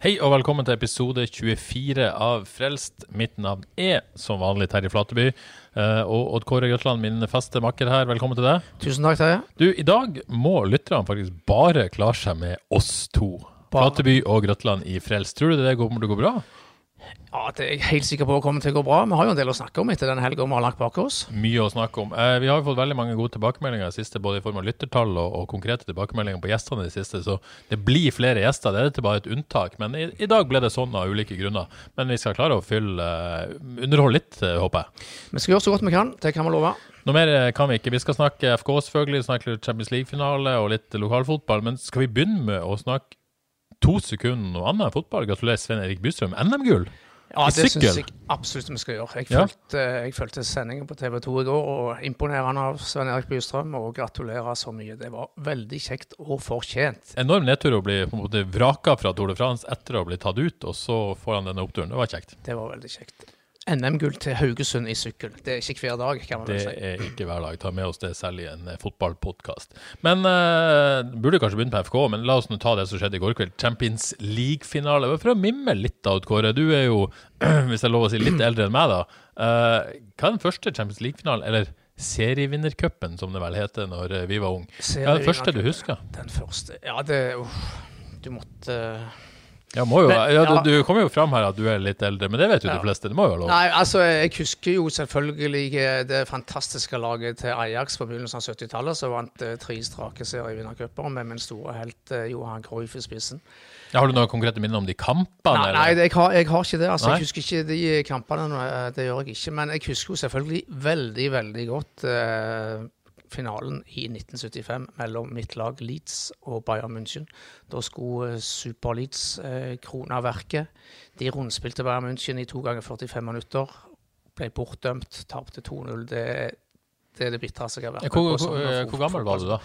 Hei og velkommen til episode 24 av Frelst. Mitt navn er som vanlig Terje Flateby. Eh, og Odd Kåre Grøtland, min faste makker her, velkommen til deg. Tusen takk, Terje. Du, I dag må lytterne faktisk bare klare seg med oss to. Flateby og Grøtland i Frelst. Tror du det kommer til å gå bra? Ja, det er jeg helt sikker på kommer til å gå bra. Vi har jo en del å snakke om etter den helga vi har lagt bak oss. Mye å snakke om. Eh, vi har jo fått veldig mange gode tilbakemeldinger i det siste, både i form av lyttertall og, og konkrete tilbakemeldinger på gjestene i det siste, så det blir flere gjester. Det er dette bare et unntak. Men i, i dag ble det sånn av ulike grunner. Men vi skal klare å fylle eh, underholde litt, eh, håper jeg. Vi skal gjøre så godt vi kan, det kan vi love. Noe mer eh, kan vi ikke. Vi skal snakke FK selvfølgelig, snakke Champions League-finale og litt lokalfotball. Men skal vi begynne med å snakke to sekunder noe annet enn fotball? Gratulerer Sven Erik Bystrøm. NM-gull! Ja, det syns jeg absolutt vi skal gjøre. Jeg Ja. fulgte, jeg fulgte sendingen på TV 2 i går, og imponerende av Svein Erik Bystrøm. Og gratulerer så mye. Det var veldig kjekt og fortjent. Enorm nedtur å bli på en måte vraka fra Tour de France etter å bli tatt ut, og så får han denne oppturen. Det var kjekt. Det var veldig kjekt. NM-gull til Haugesund i sykkel. Det er ikke hver dag, kan man Det si. er ikke hver dag. Ta med oss det selv i en eh, fotballpodkast. Men uh, burde kanskje begynne på FK, men la oss nå ta det som skjedde i går kveld. Champions League-finale. For å mimre litt, da, Kåre. Du er jo, hvis jeg lov å si, litt eldre enn meg, da. Uh, hva er den første Champions League-finalen, eller serievinnercupen, som det vel heter når vi var unge? Hva er den første du husker? Den første Ja, det uh, Du måtte Ja, jo, Men, ja, du, du kommer jo fram her at du er litt eldre, men det vet jo Ja. de fleste. Det må jo være lov. Nei, altså, jeg husker jo selvfølgelig eh, det fantastiske laget til Ajax på begynnelsen av 70-tallet, som vant eh, tre strake serievinnercuper med min store helt eh, Johan Cruyff i spissen. Har du noen konkrete minner om de kampene? Nei, nei jeg, har, jeg har ikke det. altså, Nei? Jeg husker ikke de kampene, eh, det gjør jeg ikke. Men jeg husker jo selvfølgelig veldig, veldig godt eh, finalen i 1975 mellom mitt lag Leeds og Bayern München. Da skulle eh, Super Leeds eh, krone verket. De rundspilte Bayern München i to ganger 45 minutter. Ble bortdømt, tapte 2-0. Det, det er det bitreste jeg har vært med Hvor, på. hvor, eh, hvor gammel var du da?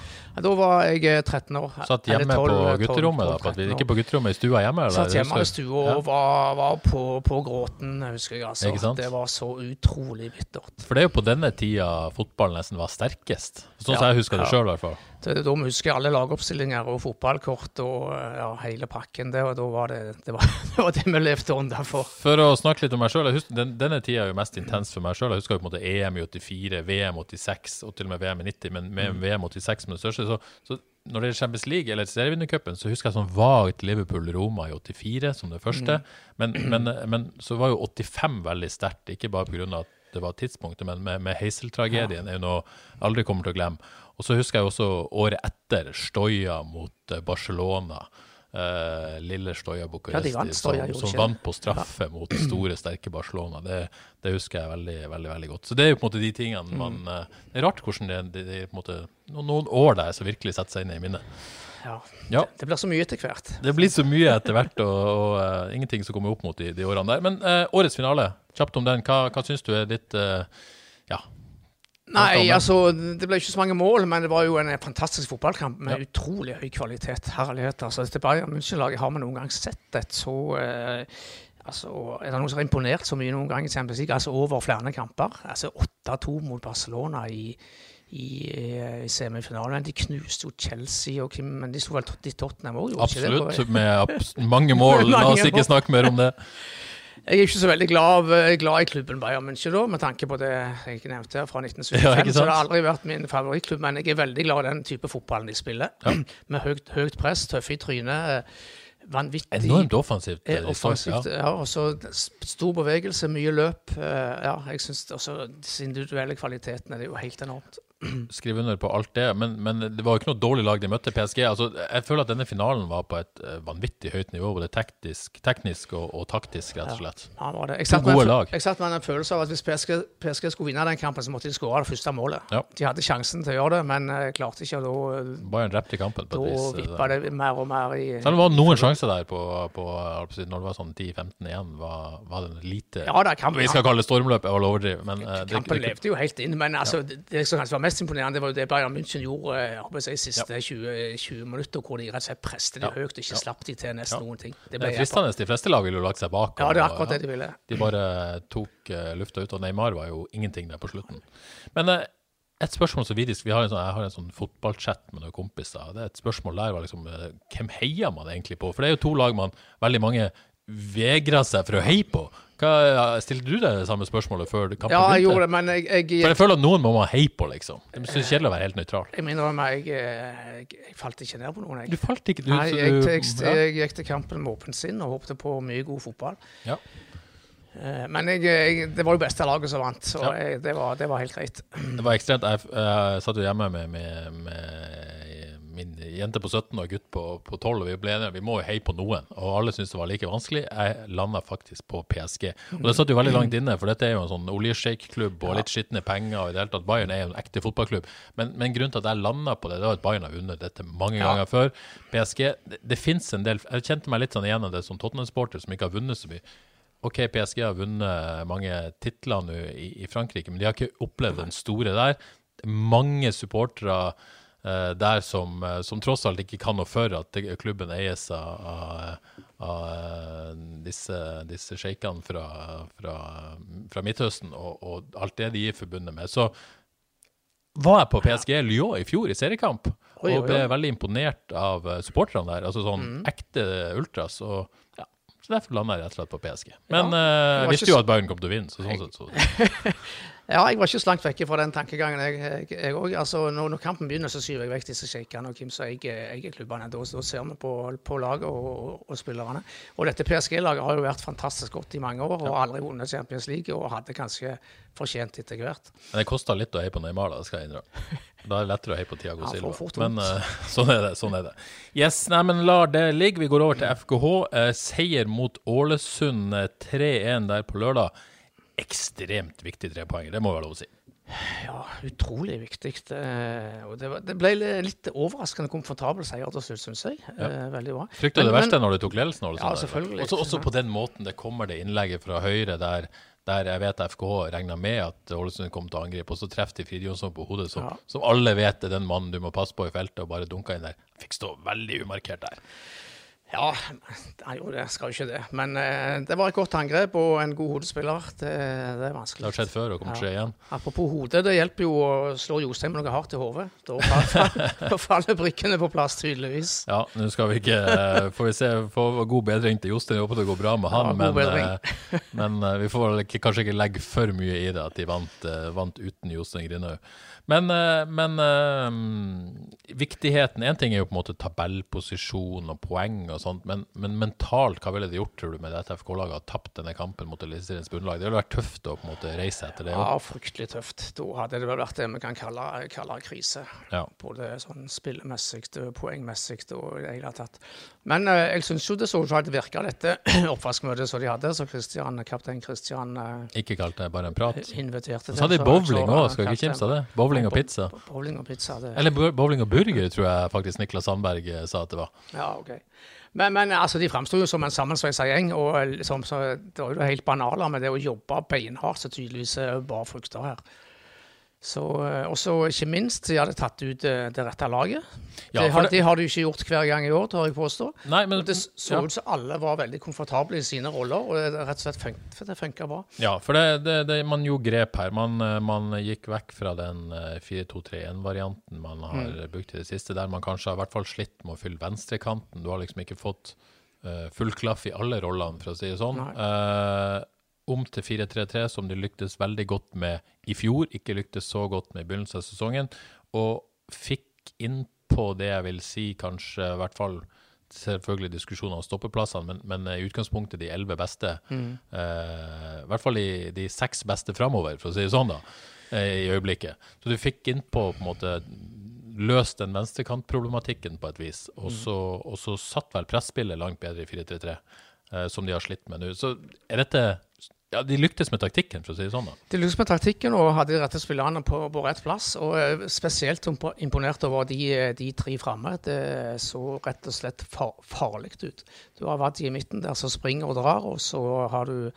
Da var jeg eh, 13 år. Satt hjemme 12, på 12, gutterommet? da, på at vi, 13 år. ikke på gutterommet i stua hjemme? Eller? Satt hjemme i stua og var, var på, på gråten, husker jeg. altså. Det var så utrolig bittert. For det er jo på denne tida fotballen nesten var sterkest. Sånn som Ja, jeg husker det sjøl, i hvert fall. Da husker jeg alle lagoppstillinger og fotballkort og ja, hele pakken. Det, og da var det, det, var, det var det vi levde under for. For å snakke litt om meg sjøl, den, denne tida er jo mest intens for meg sjøl. Jeg husker jo på en måte EM i 84, VM 86 og til og med VM i 90, men med VM 86 som det største. Så, så når det er Champions League eller serievinnercupen, så husker jeg sånn vagt Liverpool-Roma i 84 som det første. Men, men, men så var jo 85 veldig sterkt, ikke bare pga. at det var tidspunktet, men med, med Heisel-tragedien er jo noe jeg aldri kommer til å glemme. Og så husker jeg også året etter Stoya mot eh, Barcelona. Eh, lille Stoya Bucuresti, Ja, som, som vant på straffe mot store, sterke Barcelona. Det, det husker jeg veldig, veldig veldig godt. Så det er jo på en måte de tingene man eh, Det er rart hvordan det, det, det er på en måte noen, noen år der som virkelig setter seg inn i minnet. Ja. Ja. Det blir så mye etter hvert. Det blir så mye etter hvert, og, og uh, ingenting som kommer opp mot de, de årene der. Men uh, årets finale, kjapt om den. Hva, hva syns du er ditt uh, Ja. Nei, altså, det ble ikke så mange mål, men det var jo en fantastisk fotballkamp med Ja. utrolig høy kvalitet. Herlighet. altså. Dette Bayern München-laget har vi noen gang sett et så eh, altså, Er det noen som har imponert så mye noen gang i Champions League? Altså over flere kamper. Altså 8-2 mot Barcelona i, i, eh, i semifinalen. De knuste jo Chelsea, og men de sto vel i Tottenham òg? Absolutt. Med abs mange mål. La oss ikke snakke mer om det. Jeg er ikke så veldig glad, eh, glad i klubben Bayern München, da, med tanke på det jeg ikke nevnte her fra 1975. Ja, så det har aldri vært min favorittklubb, men jeg er veldig glad i den type fotballen de spiller. med høyt, høyt press, tøffe i trynet. eh, Vanvittig Enormt offensivt. eh, eh, offensivt. ja. Ja, og så stor bevegelse, mye løp. eh, Ja, jeg syns også disse individuelle kvalitetene det er jo helt enormt. skriver under på alt det, men, men det var jo ikke noe dårlig lag de møtte, PSG. Altså, jeg føler at denne finalen var på et eh, vanvittig høyt nivå, både teknisk, teknisk og, og taktisk, rett og slett. Ja, det var det. Jeg satt, med, lag. jeg satt med en følelse av at hvis PSG, PSG skulle vinne den kampen, så måtte de skåre det første målet. Ja. De hadde sjansen til å gjøre det, men eh, klarte ikke. og Da, Bayern drepte kampen på et vis. Da vippa det mer og mer i Selv om det var noen sjanser der på, på når det var sånn 10-15 igjen, var, var det lite Ja, da, kampen, Vi skal kalle det stormløp, jeg vil overdrive, men Kampen det, det, levde jo helt inn. Men altså, det, det som kanskje var mest imponerende, det var jo det Bayern München gjorde eh, jeg si, siste 20, 20 minutter, hvor de rett og slett presset de Ja. høyt og ikke Ja. slapp de til nesten Ja. noen ting. Det ble fristende. De fleste lag ville jo lagt seg bak. Ja, det er og- akkurat det de ville. De bare tok uh, lufta ut, og Neymar var jo ingenting der på slutten. Men uh, et spørsmål som vi, vi har en sånn, Jeg har en sånn fotballchat med noen kompiser. det er Et spørsmål der var liksom Hvem heier man egentlig på? For det er jo to lag man veldig mange vegrer seg for å heie på. Hva, stilte du deg det samme spørsmålet før kampen Ja, jeg gjorde det, men jeg, jeg, For jeg føler at noen må man heie på, liksom. Det er kjedelig å være helt nøytral. jeg minner om jeg, eh, jeg, jeg falt ikke ned på noen. Jeg. Du falt ikke du, Nei, så jeg, jeg, gikk til kampen med åpent sinn og håpte på mye god fotball. Ja. Eh, Men det var jo beste laget som vant, så Ja. det, var, det var helt greit. Det var ekstremt. Jeg, jeg satt jo hjemme med, med, med min jente på 17 og gutt på, på 12, og vi ble enige vi må jo heie på noen. Og alle syntes det var like vanskelig. Jeg landa faktisk på PSG. Og det satt jo veldig langt inne, for dette er jo en sånn oljesjeikklubb og litt skitne penger. og i det hele tatt, Bayern er jo en ekte fotballklubb. Men, men grunnen til at jeg landa på det, det var at Bayern har vunnet dette mange Ja. ganger før. PSG Det, det fins en del Jeg kjente meg litt sånn igjen av det som Tottenham-sporter, som ikke har vunnet så mye. OK, PSG har vunnet mange titler nå i, i Frankrike, men de har ikke opplevd den store der. Er mange supportere der som, eh, som tross alt ikke kan noe for at klubben eies av, av, av eh, disse, disse sjeikene fra, fra, fra Midtøsten og, og alt det de er forbundet med. Så var jeg på PSG Lyon i fjor i seriekamp, og ble veldig imponert av eh, supporterne der. Altså sånn Mm. ekte ultras. og så Derfor landa jeg rett og slett på PSG. Men Ja, eh, jeg var visste jo at Bayern kom til å vinne, så sånn sett så Ja, jeg var ikke så langt vekke fra den tankegangen, jeg- òg. Altså, når, når kampen begynner, så skyver jeg vekk disse sjeikene og hvem som eier klubbene. Da, da ser vi på, på laget og, og, og spillerne. Og dette PSG-laget har jo vært fantastisk godt i mange år og aldri vunnet Champions League, og hadde kanskje fortjent etter hvert. Men det kosta litt å heie på Neymar, da, skal jeg innrømme. Da er det lettere å heie på Tiago Silva. Men eh, sånn er det. sånn er det. Yes, nei, men lar det ligge. Vi går over til FKH. Uh, seier mot Ålesund eh, 3-1 der på lørdag. Ekstremt viktig trepoenger, det må være lov å si. Ja, utrolig viktig. Det, det, var, det ble litt overraskende komfortabel seier til slutt, syns jeg. Ja. veldig bra. Frykta det verste men- når du tok ledelsen? Ja, selvfølgelig. Også, også på den måten det kommer det innlegget fra Høyre der, der jeg vet FKH regna med at Ålesund kom til å angripe, og så treffer de Fridtjonsson på hodet, som, Ja. som alle vet er den mannen du må passe på i feltet, og bare dunka inn der. Fikk stå veldig umarkert der. Ja, gjorde det. Skal jo ikke det. Men eh, det var et godt angrep og en god hodespiller. Det, det er vanskelig. Det har skjedd før og kommer til å skje igjen. Apropos hode, det hjelper jo å slå Jostein med noe hardt i hodet. Da faller, faller brikkene på plass, tydeligvis. Ja, nå skal vi ikke eh, Får vi se, får god bedring til Jostein. Håper det går bra med han. Ja, god men eh, men eh, vi får kanskje ikke legge for mye i det at de vant, eh, vant uten Jostein Grinhaug. Men, eh, men eh, viktigheten Én ting er jo på en måte tabellposisjon og poeng og sånt, men, men mentalt, hva ville det gjort, tror du, med dette FK-laget? Har tapt denne kampen mot Eliteseriens bunnlag? Det ville vært tøft å på en måte reise etter det. Ja, fryktelig tøft. Da hadde det vært det vi kan kalle, kalle krise. Ja. Både sånn spillemessig poengmessig og i det hele tatt. Men eh, jeg syns jo det så ut som det virka, dette oppvaskmøtet som de hadde, så Christian, kaptein Christian eh, Ikke kalt det bare en prat. inviterte Så hadde de bowling òg, skal ikke kimse av det? Bowling og pizza. Bo- Bowling og pizza, det Eller bowling og burger, tror jeg faktisk Niklas Sandberg eh, sa at det var. Ja, ok. Men, men altså, de framsto jo som en sammensveisa gjeng. og liksom, Det var jo helt banale med det å jobbe beinhardt, så tydeligvis det bare frukter her. Så, eh, og så ikke minst, de hadde tatt ut det, det rette laget. Ja, det, har, det- har de ikke gjort hver gang i år, tør jeg påstå. Nei, men Og det så ja. ut som alle var veldig komfortable i sine roller, og det rett og slett fun for det funka bra. Ja, for det, det, det, man gjorde grep her. Man, eh, man gikk vekk fra den eh, 4-2-3-1-varianten man har Mm. brukt i det siste, der man kanskje har i hvert fall slitt med å fylle venstrekanten. Du har liksom ikke fått uh, full klaff i alle rollene, for å si det sånn. Nei. Eh, om til 4-3-3, som de lyktes veldig godt med i fjor, ikke lyktes så godt med i begynnelsen av sesongen, og fikk innpå det jeg vil si kanskje i hvert fall Selvfølgelig diskusjoner om stoppeplassene, men, men i utgangspunktet de elleve beste. Mm. Eh, I hvert fall de, de seks beste framover, for å si det sånn. da. eh, i øyeblikket. Så du fikk innpå på en måte løst den venstrekantproblematikken på et vis, og Mm. så, og så satt vel presspillet langt bedre i 4-3-3, eh, som de har slitt med nå. Så er dette Ja, de lyktes med taktikken, for å si det sånn. da. De lyktes med taktikken og hadde de rette spillerne på, på rett plass. Og eh, spesielt imponert over de, eh, de tre framme. Det så rett og slett far, farlig ut. Du har Wadji i midten der som springer og drar, og så har du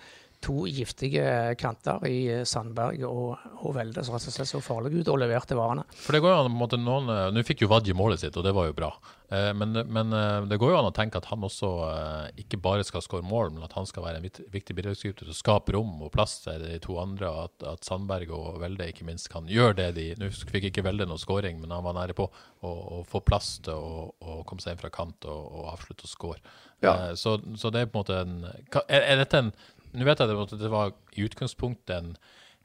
to giftige kanter i eh, Sandberg og, og Velde som rett og slett så farlige ut og leverte varene. For det går jo an, på en måte, noen, eh, Nå fikk jo Wadji målet sitt, og det var jo bra. Eh, Men, men eh, det går jo an å tenke at han også eh, ikke bare skal skåre mål, men at han skal være en viktig bidragsyter å skape rom og plass til de to andre. og At, at Sandberg og Velde ikke minst kan gjøre det de Nå fikk ikke Velde noe skåring, men han var nære på å få plass til å, å komme seg inn fra kant og, og avslutte og skåre. Ja. Så, så det er på en måte en Er, er dette en Nå vet jeg at det var i utgangspunktet en,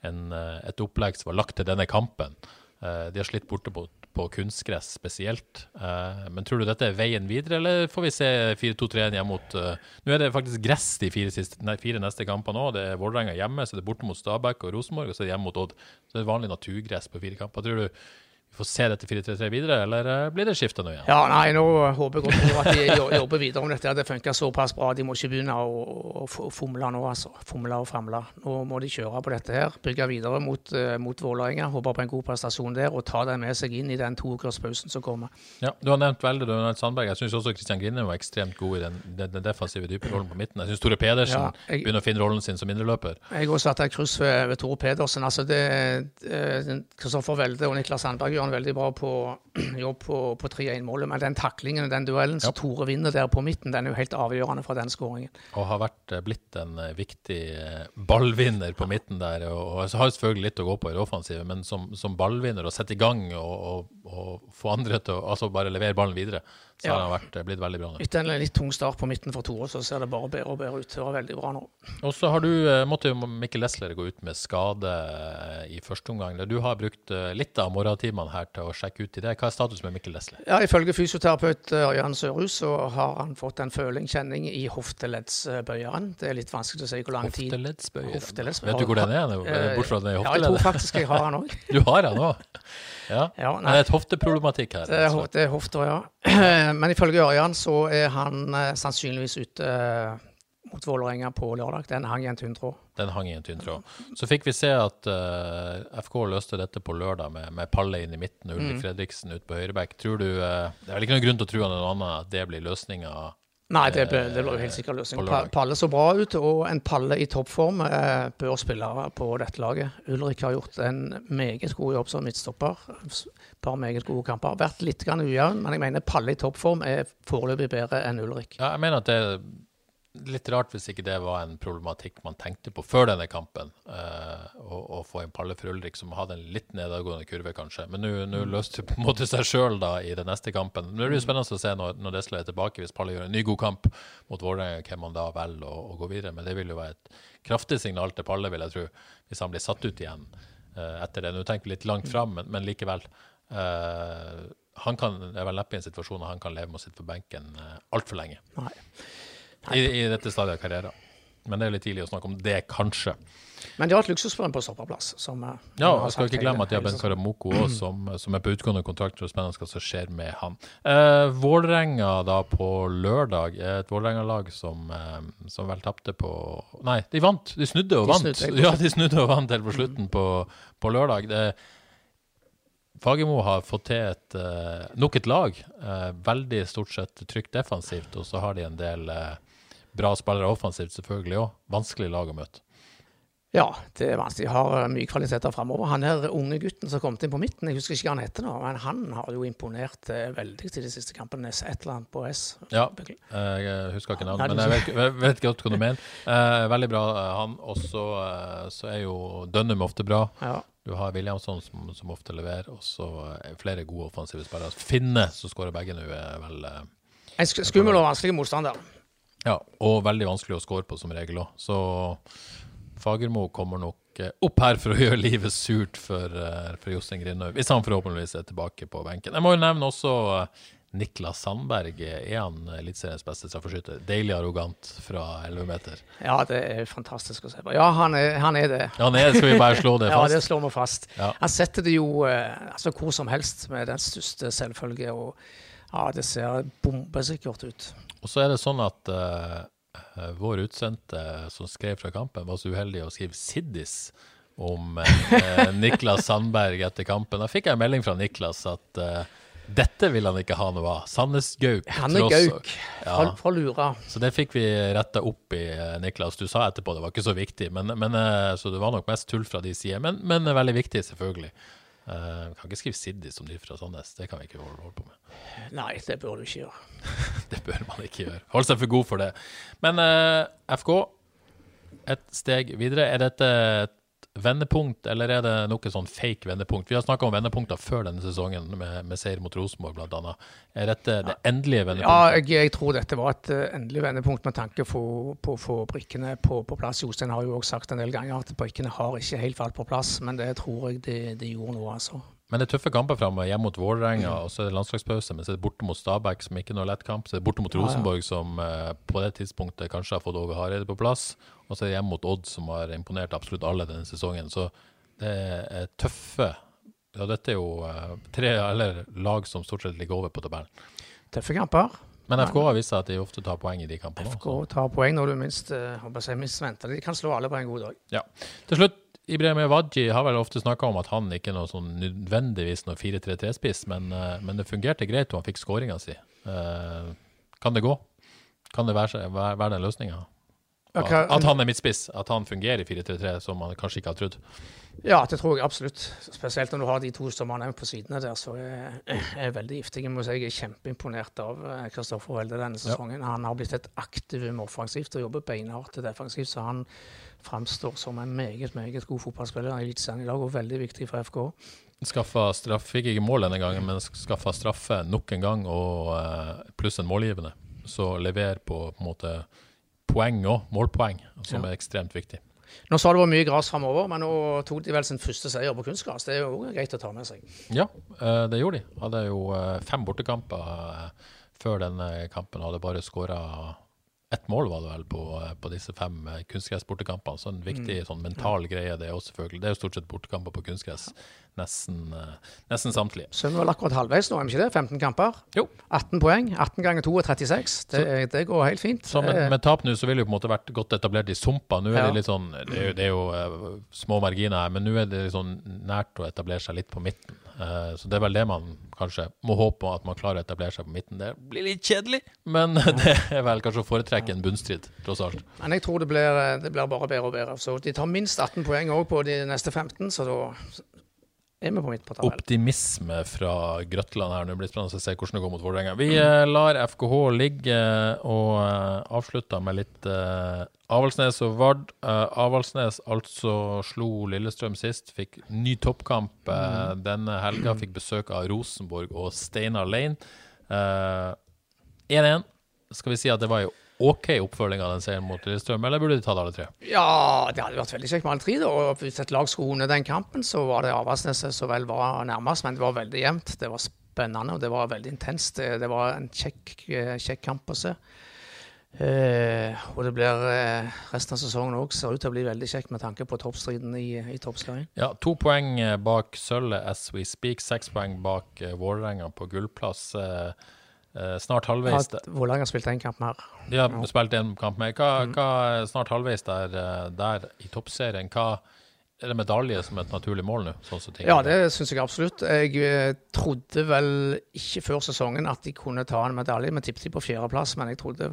en, et opplegg som var lagt til denne kampen. De har slitt borte på, på kunstgress spesielt. Eh, Men tror du dette er veien videre, eller får vi se 4-2-3-1 hjemme mot eh, Nå er det faktisk gress de fire, siste, nei, fire neste kampene òg. Det er Vålerenga hjemme, så det er borte mot Stabæk og Rosenborg, og så er det hjemme mot Odd. Så det er vanlig naturgress på fire kamper. Tror du vi får se dette 4-3-3 videre, eller eh, blir det skifta nå igjen? Ja, nei, nå håper jeg godt at de jobber videre om dette. Det funker såpass bra. De må ikke begynne å, å fomle nå, altså. Fomle og famle. Nå må de kjøre på dette her. Bygge videre mot, uh, mot Vålerenga. Håper på en god prestasjon der, og ta den med seg inn i den toukerspausen som kommer. Ja, Du har nevnt har nevnt Sandberg. Jeg syns også Kristian Grine var ekstremt god i den, den, den defensive dype rollen på midten. Jeg syns Tore Pedersen Ja, jeg- begynner å finne rollen sin som indreløper. Jeg har også satt et kryss ved, ved Tore Pedersen. Altså det, det, Kristoffer Welde og Niklas Sandberg gjør en veldig bra på, jobb på, på 3-1-målet, men den taklingen, den duellen som Ja. Tore vinner der på midten, den er jo helt avgjørende for den skåringen. Og har vært, eh, blitt en eh, viktig eh, ballvinner på midten der. Og, og har selvfølgelig litt å gå på i det offensive, men som, som ballvinner og sette i gang og, og, og få andre til å altså bare levere ballen videre, så Ja. har han vært, eh, blitt veldig bra nå. Etter en litt tung start på midten for Tore, så ser det bare bedre og bedre ut. Det var veldig bra nå. Og så har du, måttet måtte jo Mikkel Lesler gå ut med skade eh, i første omgang. Du har brukt eh, litt av morgentimene her til å sjekke ut i det. Hva er status med Mikkel Lesler? Ja, Ifølge fysioterapeut eh, Ørjan Sørhus så har han fått en føling, kjenning, i hofteleddsbøyeren. Det er litt vanskelig å si hvor lang tid Hofteleddsbøyeren? Hofteleddsbøyeren. Vet du hvor den er? Eh, Bort fra den i Ja, jeg tror faktisk jeg har den òg. Du har den òg? Ja. Ja, nei. det er et hofteproblematikk her. Det er, altså. det er hofter, ja. Men ifølge Ørjan så er han eh, sannsynligvis ute eh, mot Vålerenga på lørdag. Den hang i en tynn tråd. Den hang i en tynn tråd. Så fikk vi se at eh, FK løste dette på lørdag med, med Palle inn i midten og. Ulrik Fredriksen ut på høyreback. Tror du eh, Det er vel ikke noen grunn til å tro noe annet at det blir løsninga? Nei, det ble, det ble helt sikkert løsning. Palle så bra ut, og en Palle i toppform eh, bør spille på dette laget. Ulrik har gjort en meget god jobb som midtstopper. Et par meget gode kamper. Vært litt ujevn, men jeg mener Palle i toppform er foreløpig bedre enn Ulrik. Ja, jeg mener at det litt rart hvis ikke det var en problematikk man tenkte på før denne kampen. eh, å, å få inn Palle for Ulrik som hadde en litt nedadgående kurve, kanskje. Men nå- nå løste det på en måte seg sjøl i den neste kampen. Nå er det jo spennende å se når, når Desla er tilbake, hvis Palle gjør en ny god kamp mot Vålerenga, hvem han da velger å, å gå videre. Men det vil jo være et kraftig signal til Palle, vil jeg tro, hvis han blir satt ut igjen eh, etter det. Nå tenker vi litt langt fram, men, men likevel. Eh, han kan, det er vel neppe i en situasjon der han kan leve med å sitte på benken uh, altfor lenge Nei. I, i dette stadiet av karrieren. Men det er litt tidlig å snakke om det, kanskje. Men de har et luksusproblem på stoppeplass. Som, eh, Ja, jeg skal ikke glemme at de har Ben. Karamoko òg, som, som er på utgående kontrakt. Og spennende hva som skjer med han. Eh, Vålerenga da på lørdag et Vålerenga-lag som, eh, som vel tapte på Nei, de vant! De snudde og De vant. snudde, ja, de snudde og vant helt på slutten på, på lørdag. Det, Fagermo har fått til et, eh, nok et lag. eh, veldig stort sett trygt defensivt, og så har de en del eh, bra spillere offensivt, selvfølgelig òg. Vanskelig lag å møte. Ja, det er vanskelig. Har eh, mye kvaliteter framover. Han her unge gutten som kom inn på midten, jeg husker ikke hva han heter nå, men han har jo imponert eh, veldig til de siste kampene. Et eller annet på S. Ja, eh, jeg husker ikke navnet, men jeg vet, vet godt hva du mener. Veldig bra, han. Og så er jo Dønnum ofte bra. Ja. Du har Williamson som, som ofte leverer, og så er flere gode offensive spillere. Finne, som skårer begge nå, er vel En skummel og vanskelig motstander. Ja, og veldig vanskelig å score på som regel òg. Så Fagermo kommer nok eh, opp her for å gjøre livet surt for, eh, for Jostein Grindhaug, hvis han forhåpentligvis er tilbake på benken. Jeg må jo nevne også eh, Niklas Sandberg, er han Eliteseriens beste straffeskytter? Deilig arrogant fra 11 meter. Ja, det er fantastisk å se på. Ja, han er, han er det. Han er, skal vi bare slå det fast? Ja, det slår vi fast. Ja. Han setter det jo altså hvor som helst med den største selvfølge. Og ja, det ser bombesikkert ut. Og så er det sånn at eh, vår utsendte som skrev fra kampen, var så uheldig å skrive Siddis om uh, Niklas Sandberg etter kampen. Da fikk jeg en melding fra Niklas at uh, dette vil han ikke ha noe av. Sandnes Gauk. Han er gauk Ja. fra, Lura. Så det fikk vi retta opp i, Niklas. Du sa etterpå det var ikke så viktig, men, men, så det var nok mest tull fra de sider. Men, men veldig viktig, selvfølgelig. Eh, vi kan ikke skrive Siddi som de fra Sandnes. Det kan vi ikke holde, holde på med. Nei, det bør du ikke gjøre. Det bør man ikke gjøre. Holde seg for god for det. Men uh, FK, et steg videre. Er dette et vendepunkt, eller er det noe sånn fake vendepunkt? Vi har snakka om vendepunkter før denne sesongen, med, med seier mot Rosenborg bl.a. Er dette det endelige Ja, jeg, jeg tror dette var et eh, endelig vendepunkt med tanke på på å få brikkene på, på plass. Jostein har jo også sagt en del ganger at brikkene har ikke helt falt på plass, men det tror jeg de, de gjorde nå, altså. Men det er tøffe kamper framover. Hjemme mot Vålerenga, og så er det landslagspause. Men så er det borte mot Stabæk, som ikke er noe lett kamp. Så er det borte mot Rosenborg, som uh, på det tidspunktet kanskje har fått Åge Hareide på plass. Og så er det hjemme mot Odd, som har imponert absolutt alle denne sesongen. Så det er tøffe Ja, dette er jo uh, tre eller lag som stort sett ligger over på tabellen. Tøffe kamper. Men FK har vist seg at de ofte tar poeng i de kampene. FK tar poeng når du minst, eh, å si, minst venter. De kan slå alle på en god dag. Ja. Til slutt, Ibrahim Ewadji har vel ofte snakka om at han ikke er noe sånn nødvendigvis noe 4-3-3-spiss, men, eh, men det fungerte greit, og han fikk skåringa si. Eh, kan det gå? Kan det være, være, den løsninga? At, at han er midtspiss, at han fungerer i 4-3-3, som man kanskje ikke har trodd. Ja, det tror jeg absolutt. Spesielt når du har de to som har nevnt på sidene der, så er jeg veldig giftig. Jeg er kjempeimponert av eh, Kristoffer Welde denne sesongen. Han har blitt et aktivum offensivt og jobber beinhardt defensivt, så han framstår som en meget, meget god fotballspiller i Eliteserien i dag, og veldig viktig for FK. Skaffa straff, fikk ikke mål denne gangen, men skaffa straffe nok en gang, og eh, pluss en målgivende. Så lever på, på en måte poeng òg, målpoeng, som Ja. er ekstremt viktig. Nå sa det var mye gress framover, men nå tok de vel sin første seier på kunstgras. Det er jo greit å ta med seg. Ja, eh, det gjorde de. Hadde jo eh, fem bortekamper før denne kampen. Hadde bare skåra ett mål, var det vel, på, eh, på disse fem kunstgressbortekampene. Så en viktig sånn mental greie, det er også selvfølgelig. Det er jo stort sett bortekamper på kunstgress. Nesten, eh, nesten samtlige. Så er vi vel akkurat halvveis nå, er vi ikke det? 15 kamper. Jo. 18 poeng. 18 ganger 2 er 36. Det, det går helt fint. Så med, med tap nå, så ville jo på en måte vært godt etablert i sumpa. Nå er Ja. det litt sånn Det er jo, det er jo uh, små marginer her, men nå er det sånn nært å etablere seg litt på midten. Uh, så det er vel det man kanskje må håpe på, at man klarer å etablere seg på midten. Det blir litt kjedelig, men det er vel kanskje å foretrekke en bunnstrid, tross alt. Men jeg tror det blir, det blir bare bedre og bedre. Så de tar minst 18 poeng òg på de neste 15, så da er med på midt på tabellen. Optimisme fra Grøtland her. Nå blir det spennende å se hvordan det går mot Vålerenga. Vi eh, lar FKH ligge og uh, avslutter med litt eh, Avaldsnes og Vard. Eh, Avaldsnes altså slo Lillestrøm sist, fikk ny toppkamp eh, denne helga. Fikk besøk av Rosenborg og Steinar Lein. Eh, 1-1. Skal vi si at det var en OK oppfølging av den seieren mot Lillestrøm, eller burde de tatt alle tre? Ja, det hadde vært veldig kjekt med alle tre. da, og Hvis et lag skulle vunnet den kampen, så var det Avaldsneset som vel var nærmest, men det var veldig jevnt. Det var spennende, og det var veldig intenst. Det, var en kjekk, eh, kjekk kamp å se. Eh, og det blir eh, resten av sesongen òg ser ut til å bli veldig kjekt med tanke på toppstriden i, i toppserien. Ja, to poeng eh, bak sølvet as we speak. Seks poeng bak uh, Vålerenga på gullplass. eh, eh, snart halvveis. Vålerenga spilte én kamp mer. De har spilt en kamp med. Hva, hva er snart halvveis der, eh, der i toppserien? Hva er det medalje som et naturlig mål nå? Sånn Ja, det syns jeg absolutt. Jeg eh, trodde vel ikke før sesongen at de kunne ta en medalje. Vi tippet de på fjerdeplass, men jeg trodde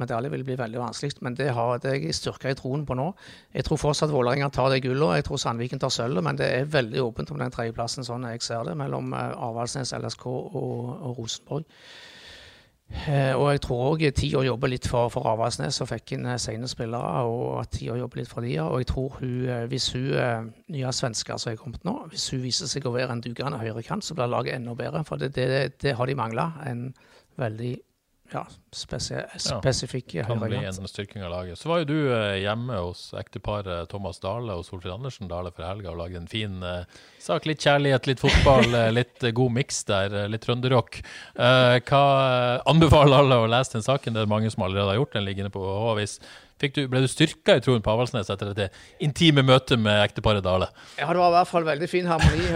medalje ville bli veldig vanskelig. Men det har det jeg styrka i troen på nå. Jeg tror fortsatt Vålerenga tar det gullet, og jeg tror Sandviken tar sølvet. Men det er veldig åpent om den tredjeplassen, sånn jeg ser det, mellom eh, Avaldsnes, LSK og, og Rosenborg. Eh, og jeg tror òg tida jobber litt for, for Avaldsnes og fikk inn eh, sene spillere. Og at tida jobber litt for de, Og jeg tror hun, eh, hvis hun nye svensker som er kommet nå, hvis hun viser seg å være en dugende høyrekant, så blir laget enda bedre. For det, det, det har de mangla. En veldig ja, spesifikke Kan bli en styrking av laget. Så var jo du eh, hjemme hos ekteparet Thomas Dale og Solfrid Andersen Dale for helga og lagde en fin eh, sak. Litt kjærlighet, litt fotball, eh, litt god miks der, litt trønderrock. Hva anbefaler alle å lese den saken? Det er mange som allerede har gjort den, liggende på H-avis. Du, ble du styrka i troen på Avaldsnes etter dette intime møtet med ekteparet Dale? Ja, det var i hvert fall veldig fin harmoni,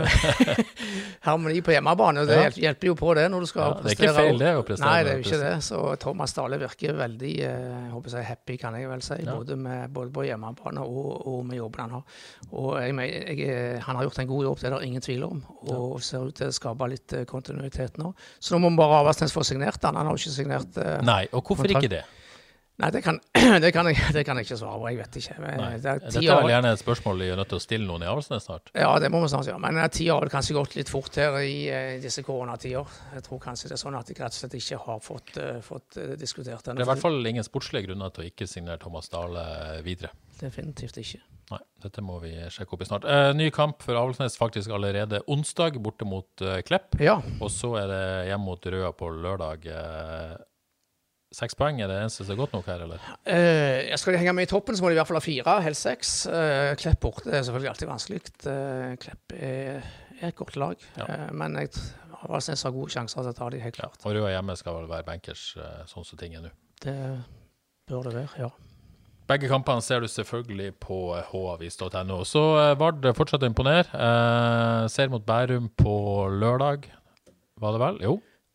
harmoni på hjemmebane. og Det Ja. hjelper, jo på det når du skal Ja, det er ikke feil, det, å prestere Nei, det er jo ikke det. Så Thomas Dale virker veldig eh, jeg håper jeg, happy, kan jeg vel si. Ja. Både, med, både på hjemmebane og, og med jobben han har. Og jeg, jeg, eh, han har gjort en god jobb, det er det ingen tvil om. Og ser ut til å skape litt eh, kontinuitet nå. Så nå må bare Avaldsnes få signert han. Han har jo ikke signert eh, Nei, og hvorfor Kontrakt. ikke det? Nei, det kan, det, kan jeg, det kan jeg ikke svare på. Jeg vet ikke. Men Det er Dette er vel gjerne et spørsmål vi er nødt til å stille noen i Avaldsnes snart. Ja, det må vi snart gjøre. Men eh, tida har vel kanskje gått litt fort her i i disse koronatider. Jeg tror kanskje det er sånn at jeg rett og slett ikke har fått, uh, fått diskutert diskutert Det er i hvert fall ingen sportslige grunner til å ikke signere Thomas Dale videre. Definitivt ikke. Nei, dette må vi sjekke opp i snart. Eh, ny kamp for Avaldsnes faktisk allerede onsdag, borte mot eh, Klepp. Ja. Og så er det hjem mot Røa på lørdag. Eh, Seks poeng, er det eneste som er godt nok her, eller? Eh, skal de henge med i toppen, så må de i hvert fall ha fire, helst seks. Uh, Klepp borte er selvfølgelig alltid vanskelig. Uh, Klepp er, er et godt lag. Ja. uh, men jeg har Valsnes har gode sjanser til å ta de, helt Ja. klart. Og Røa hjemme skal vel være bankers, sånn som ting er nå. Det bør det være, ja. Begge kampene ser du selvfølgelig på havis.no. Så Vard fortsetter å imponere. Eh, ser mot Bærum på lørdag, var det vel? Jo.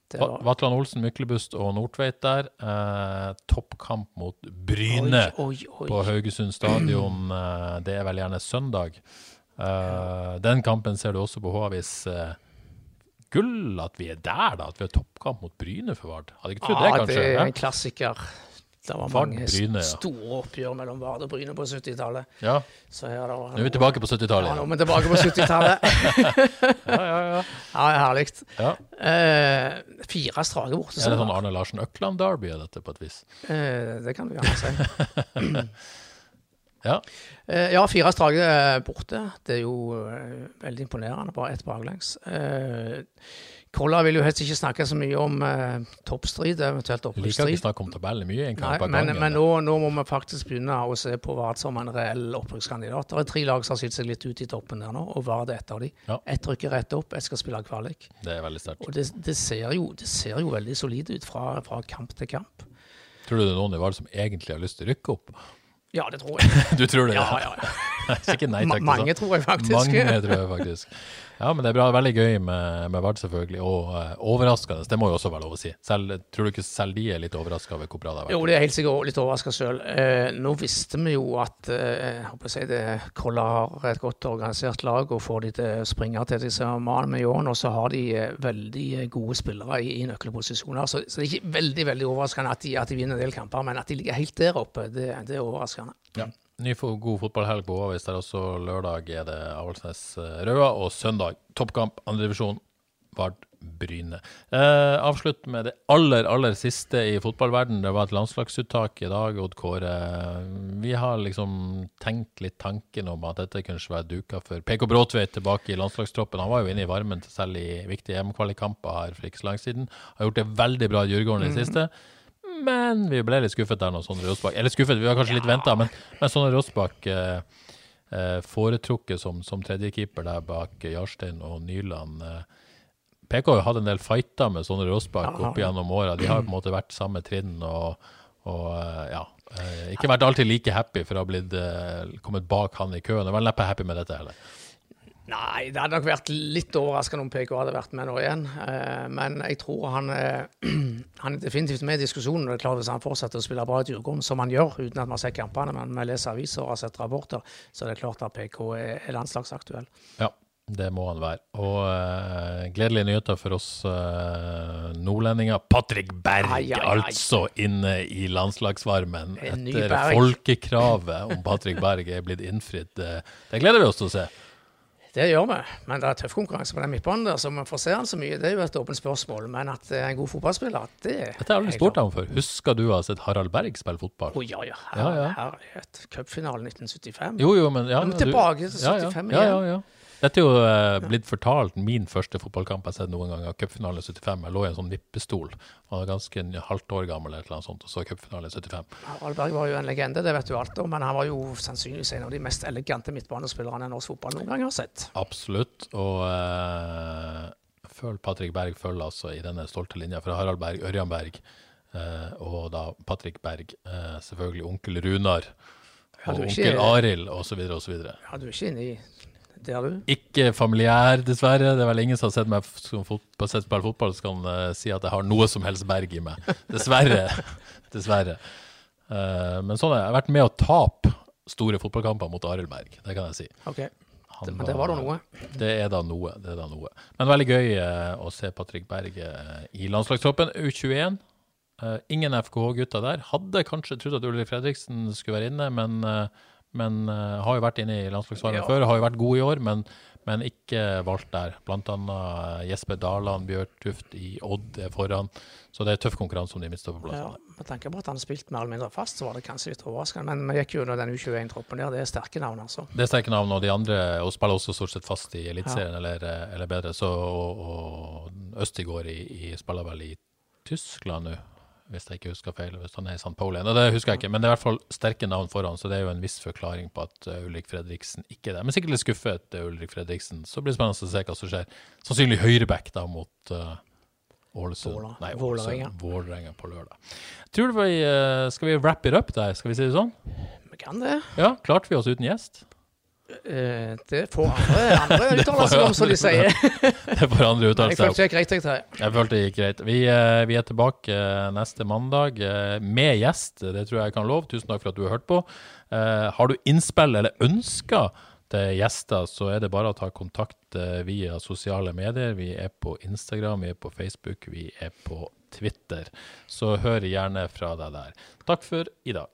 Det var, Vatland Olsen, Myklebust og Nordtveit der. Eh, toppkamp mot Bryne oi, oi, på. Haugesund stadion. Mm. det er vel gjerne søndag. Eh, den kampen ser du også på H-avis. Eh, gull at vi er der, da. At vi har toppkamp mot Bryne for Vard. Hadde ikke trodd det, Ja, kanskje. det er en klassiker. Det var mange Bryne, ja. store oppgjør mellom Vard og Bryne på 70-tallet. Ja. Nå er vi tilbake på 70-tallet. Ja, nå er vi tilbake på 70-tallet. ja, ja, ja. ja, herlig. ja. Eh, fire strake borte. Er det sånn Arne Larsen Økland-derby er dette, på et vis? Eh, det kan du gjerne si. Ja. Eh, ja, fire strake borte. Det er jo veldig imponerende. Bare ett baklengs. Eh, Kolla vil jo helst ikke snakke så mye om eh, toppstrid, eventuelt Vi liker opprykksstrid. ikke snakke om tabellen mye, en kamp av men, gangen. men nå, nå må vi faktisk begynne å se på Vard som en reell opprykkskandidat. Det er tre lag som har skilt seg litt ut i toppen der nå, og Vard er et av dem. Ja. Ett rykker rett opp, ett skal spille kvalik. Det er veldig sterkt. Og det, det, ser jo, det ser jo veldig solid ut fra, fra kamp til kamp. Tror du det er noen i Vard som egentlig har lyst til å rykke opp? Ja, det tror jeg. Du tror det? Ja, ja, ja. ikke nei takk. mange tror jeg faktisk. Mange tror jeg faktisk. Ja, men det er bra. Veldig gøy med, med Vard, selvfølgelig. Og uh, overraskende. Det må jo også være lov å si. Selv, tror du ikke selv de er litt overraska over hvor bra det har vært? Jo, det er helt sikkert litt overraska sjøl. Uh, nå visste vi jo at uh, jeg håper jeg si det, Kolla har et godt organisert lag og får de til å springe til disse manene i år. Og så har de eh, veldig eh, gode spillere i, i nøkkelposisjoner. Så, så det er ikke veldig veldig overraskende at de, at de vinner en del kamper, men at de ligger helt der oppe, det, det er overraskende. Ja. Ny god fotballhelg på Håvis. Der også lørdag er det Avaldsnes eh, og søndag toppkamp, andredivisjon, Vard Bryne. Eh, avslutt med det aller, aller siste i fotballverden. Det var et landslagsuttak i dag, Odd Kåre. Vi har liksom tenkt litt tanken om at dette kunne være duka for PK Bråtveit tilbake i landslagstroppen. Han var jo inne i varmen selv i viktige EM-kvalikkamper her for ikke så lenge siden. Har gjort det veldig bra i Djurgården i det siste. Men vi ble litt skuffet der nå, Sondre Rosbakk Eller skuffet, vi var kanskje litt venta, men, men Sondre Rosbakk eh, eh, foretrukket som, som tredjekeeper der bak Jarstein og Nyland. Eh. PK har jo hatt en del fighter med Sondre Rosbakk Ja, opp gjennom åra. De har på en måte vært samme trinn og, og eh, ja. Ikke vært alltid like happy for å ha blitt, kommet bak han i køen. Og vel neppe happy med dette heller. Nei, det hadde nok vært litt overraskende om PK hadde vært med nå igjen. Eh, men jeg tror han, er, han er definitivt med i diskusjonen. og det er klart Hvis han fortsetter å spille bra i Djurgården, som han gjør, uten at vi har sett kampene, men vi leser aviser og har sett rapporter, så er det klart at PK er, er landslagsaktuell. Ja, det må han være. Og uh, gledelige nyheter for oss uh, nordlendinger. Patrick Berg, Ai, ai, ai. altså inne i landslagsvarmen. Etter folkekravet om Patrick Berg er blitt innfridd. Det, det gleder vi oss til å se. Det gjør vi, men det er tøff konkurranse på den midtbanen der, så vi får se han så mye. Det er jo et åpent spørsmål. Men at det er en god fotballspiller, det Dette har du spurt deg om før. Husker du å ha sett Harald Berg spille fotball? Å ja, ja. Ja, Her, ja. herlighet. Cupfinalen 1975. Jo, jo, men ja, Men tilbake til ja, ja, 75 ja, igjen. ja, ja. Dette er jo uh, blitt fortalt min første fotballkamp jeg har sett noen gang, i 75. Jeg lå i en sånn vippestol. Jeg var ganske en halvt år gammel eller noe sånt, og så cupfinalen i 75. Harald Berg var jo en legende, det vet du alt om, men han var jo sannsynligvis en av de mest elegante midtbanespillerne norsk fotball noen gang har sett. Absolutt. Og uh, følg Patrick Berg følger altså i denne stolte linja fra Harald Berg, Ørjan Berg, uh, og da Patrick Berg. Uh, selvfølgelig onkel Runar. Og onkel Arild, osv., osv. Ja, du er ikke inne i der, du? Ikke familiær, dessverre. Det er vel ingen som har sett meg som fotball, sett spille fotball, som kan uh, si at jeg har noe som helst Berg i meg. Dessverre. dessverre. Uh, men sånn er det. Jeg har vært med å tape store fotballkamper mot Arild Berg, det kan jeg si. OK. Han Men det var da noe. Det er da noe. det er da noe. Men veldig gøy uh, å se Patrick Berg i landslagstroppen. U21. Eh, ingen FKH-gutter der. Hadde kanskje trodd at Ulrik Fredriksen skulle være inne, men, men uh, har jo vært inne i landslagsvarmen Ja. før. Har jo vært god i år, men, men ikke valgt der. Blant annet eh, Jesper Daland, Bjørtuft i Odd er foran. Så det er tøff konkurranse om de Ja, midtstopperplassene. med tanke på at han har spilt mer eller mindre fast, så var det kanskje litt overraskende. Men vi gikk jo under den U21-troppen der. Det er sterke navn, altså. Det er sterke navn, og de andre og spiller også stort sett fast i Eliteserien eller, eh, eller bedre. Så, og, og Østigård i, i, spiller vel i Tyskland nå, hvis jeg ikke husker feil. Hvis han er i St. Pauli. Og det husker jeg ikke, men det er i hvert fall sterke navn foran, så det er jo en viss forklaring på at eh, Ulrik Fredriksen ikke er der. Men sikkert litt skuffet, eh, Ulrik Fredriksen. Så blir det spennende å se hva som skjer. Sannsynlig høyreback da mot eh, Ålesund. Nei, Vålerenga. På lørdag. Tror du vi, Skal vi wrap it up der, skal vi si det sånn? Vi kan det. Ja, klarte vi oss uten gjest? Eh, det får andre, andre uttale seg om, som de sier. Det får andre uttale seg om. følte det gikk greit, jeg. Jeg følte det gikk greit. Vi, eh, vi er tilbake eh, neste mandag med gjest. Det tror jeg jeg kan love. Tusen takk for at du har hørt på. Har du innspill eller ønsker til gjester, så er det bare å ta kontakt via sosiale medier. Vi er på Instagram, vi er på Facebook, vi er på Twitter. Så hør gjerne fra deg der. Takk for i dag.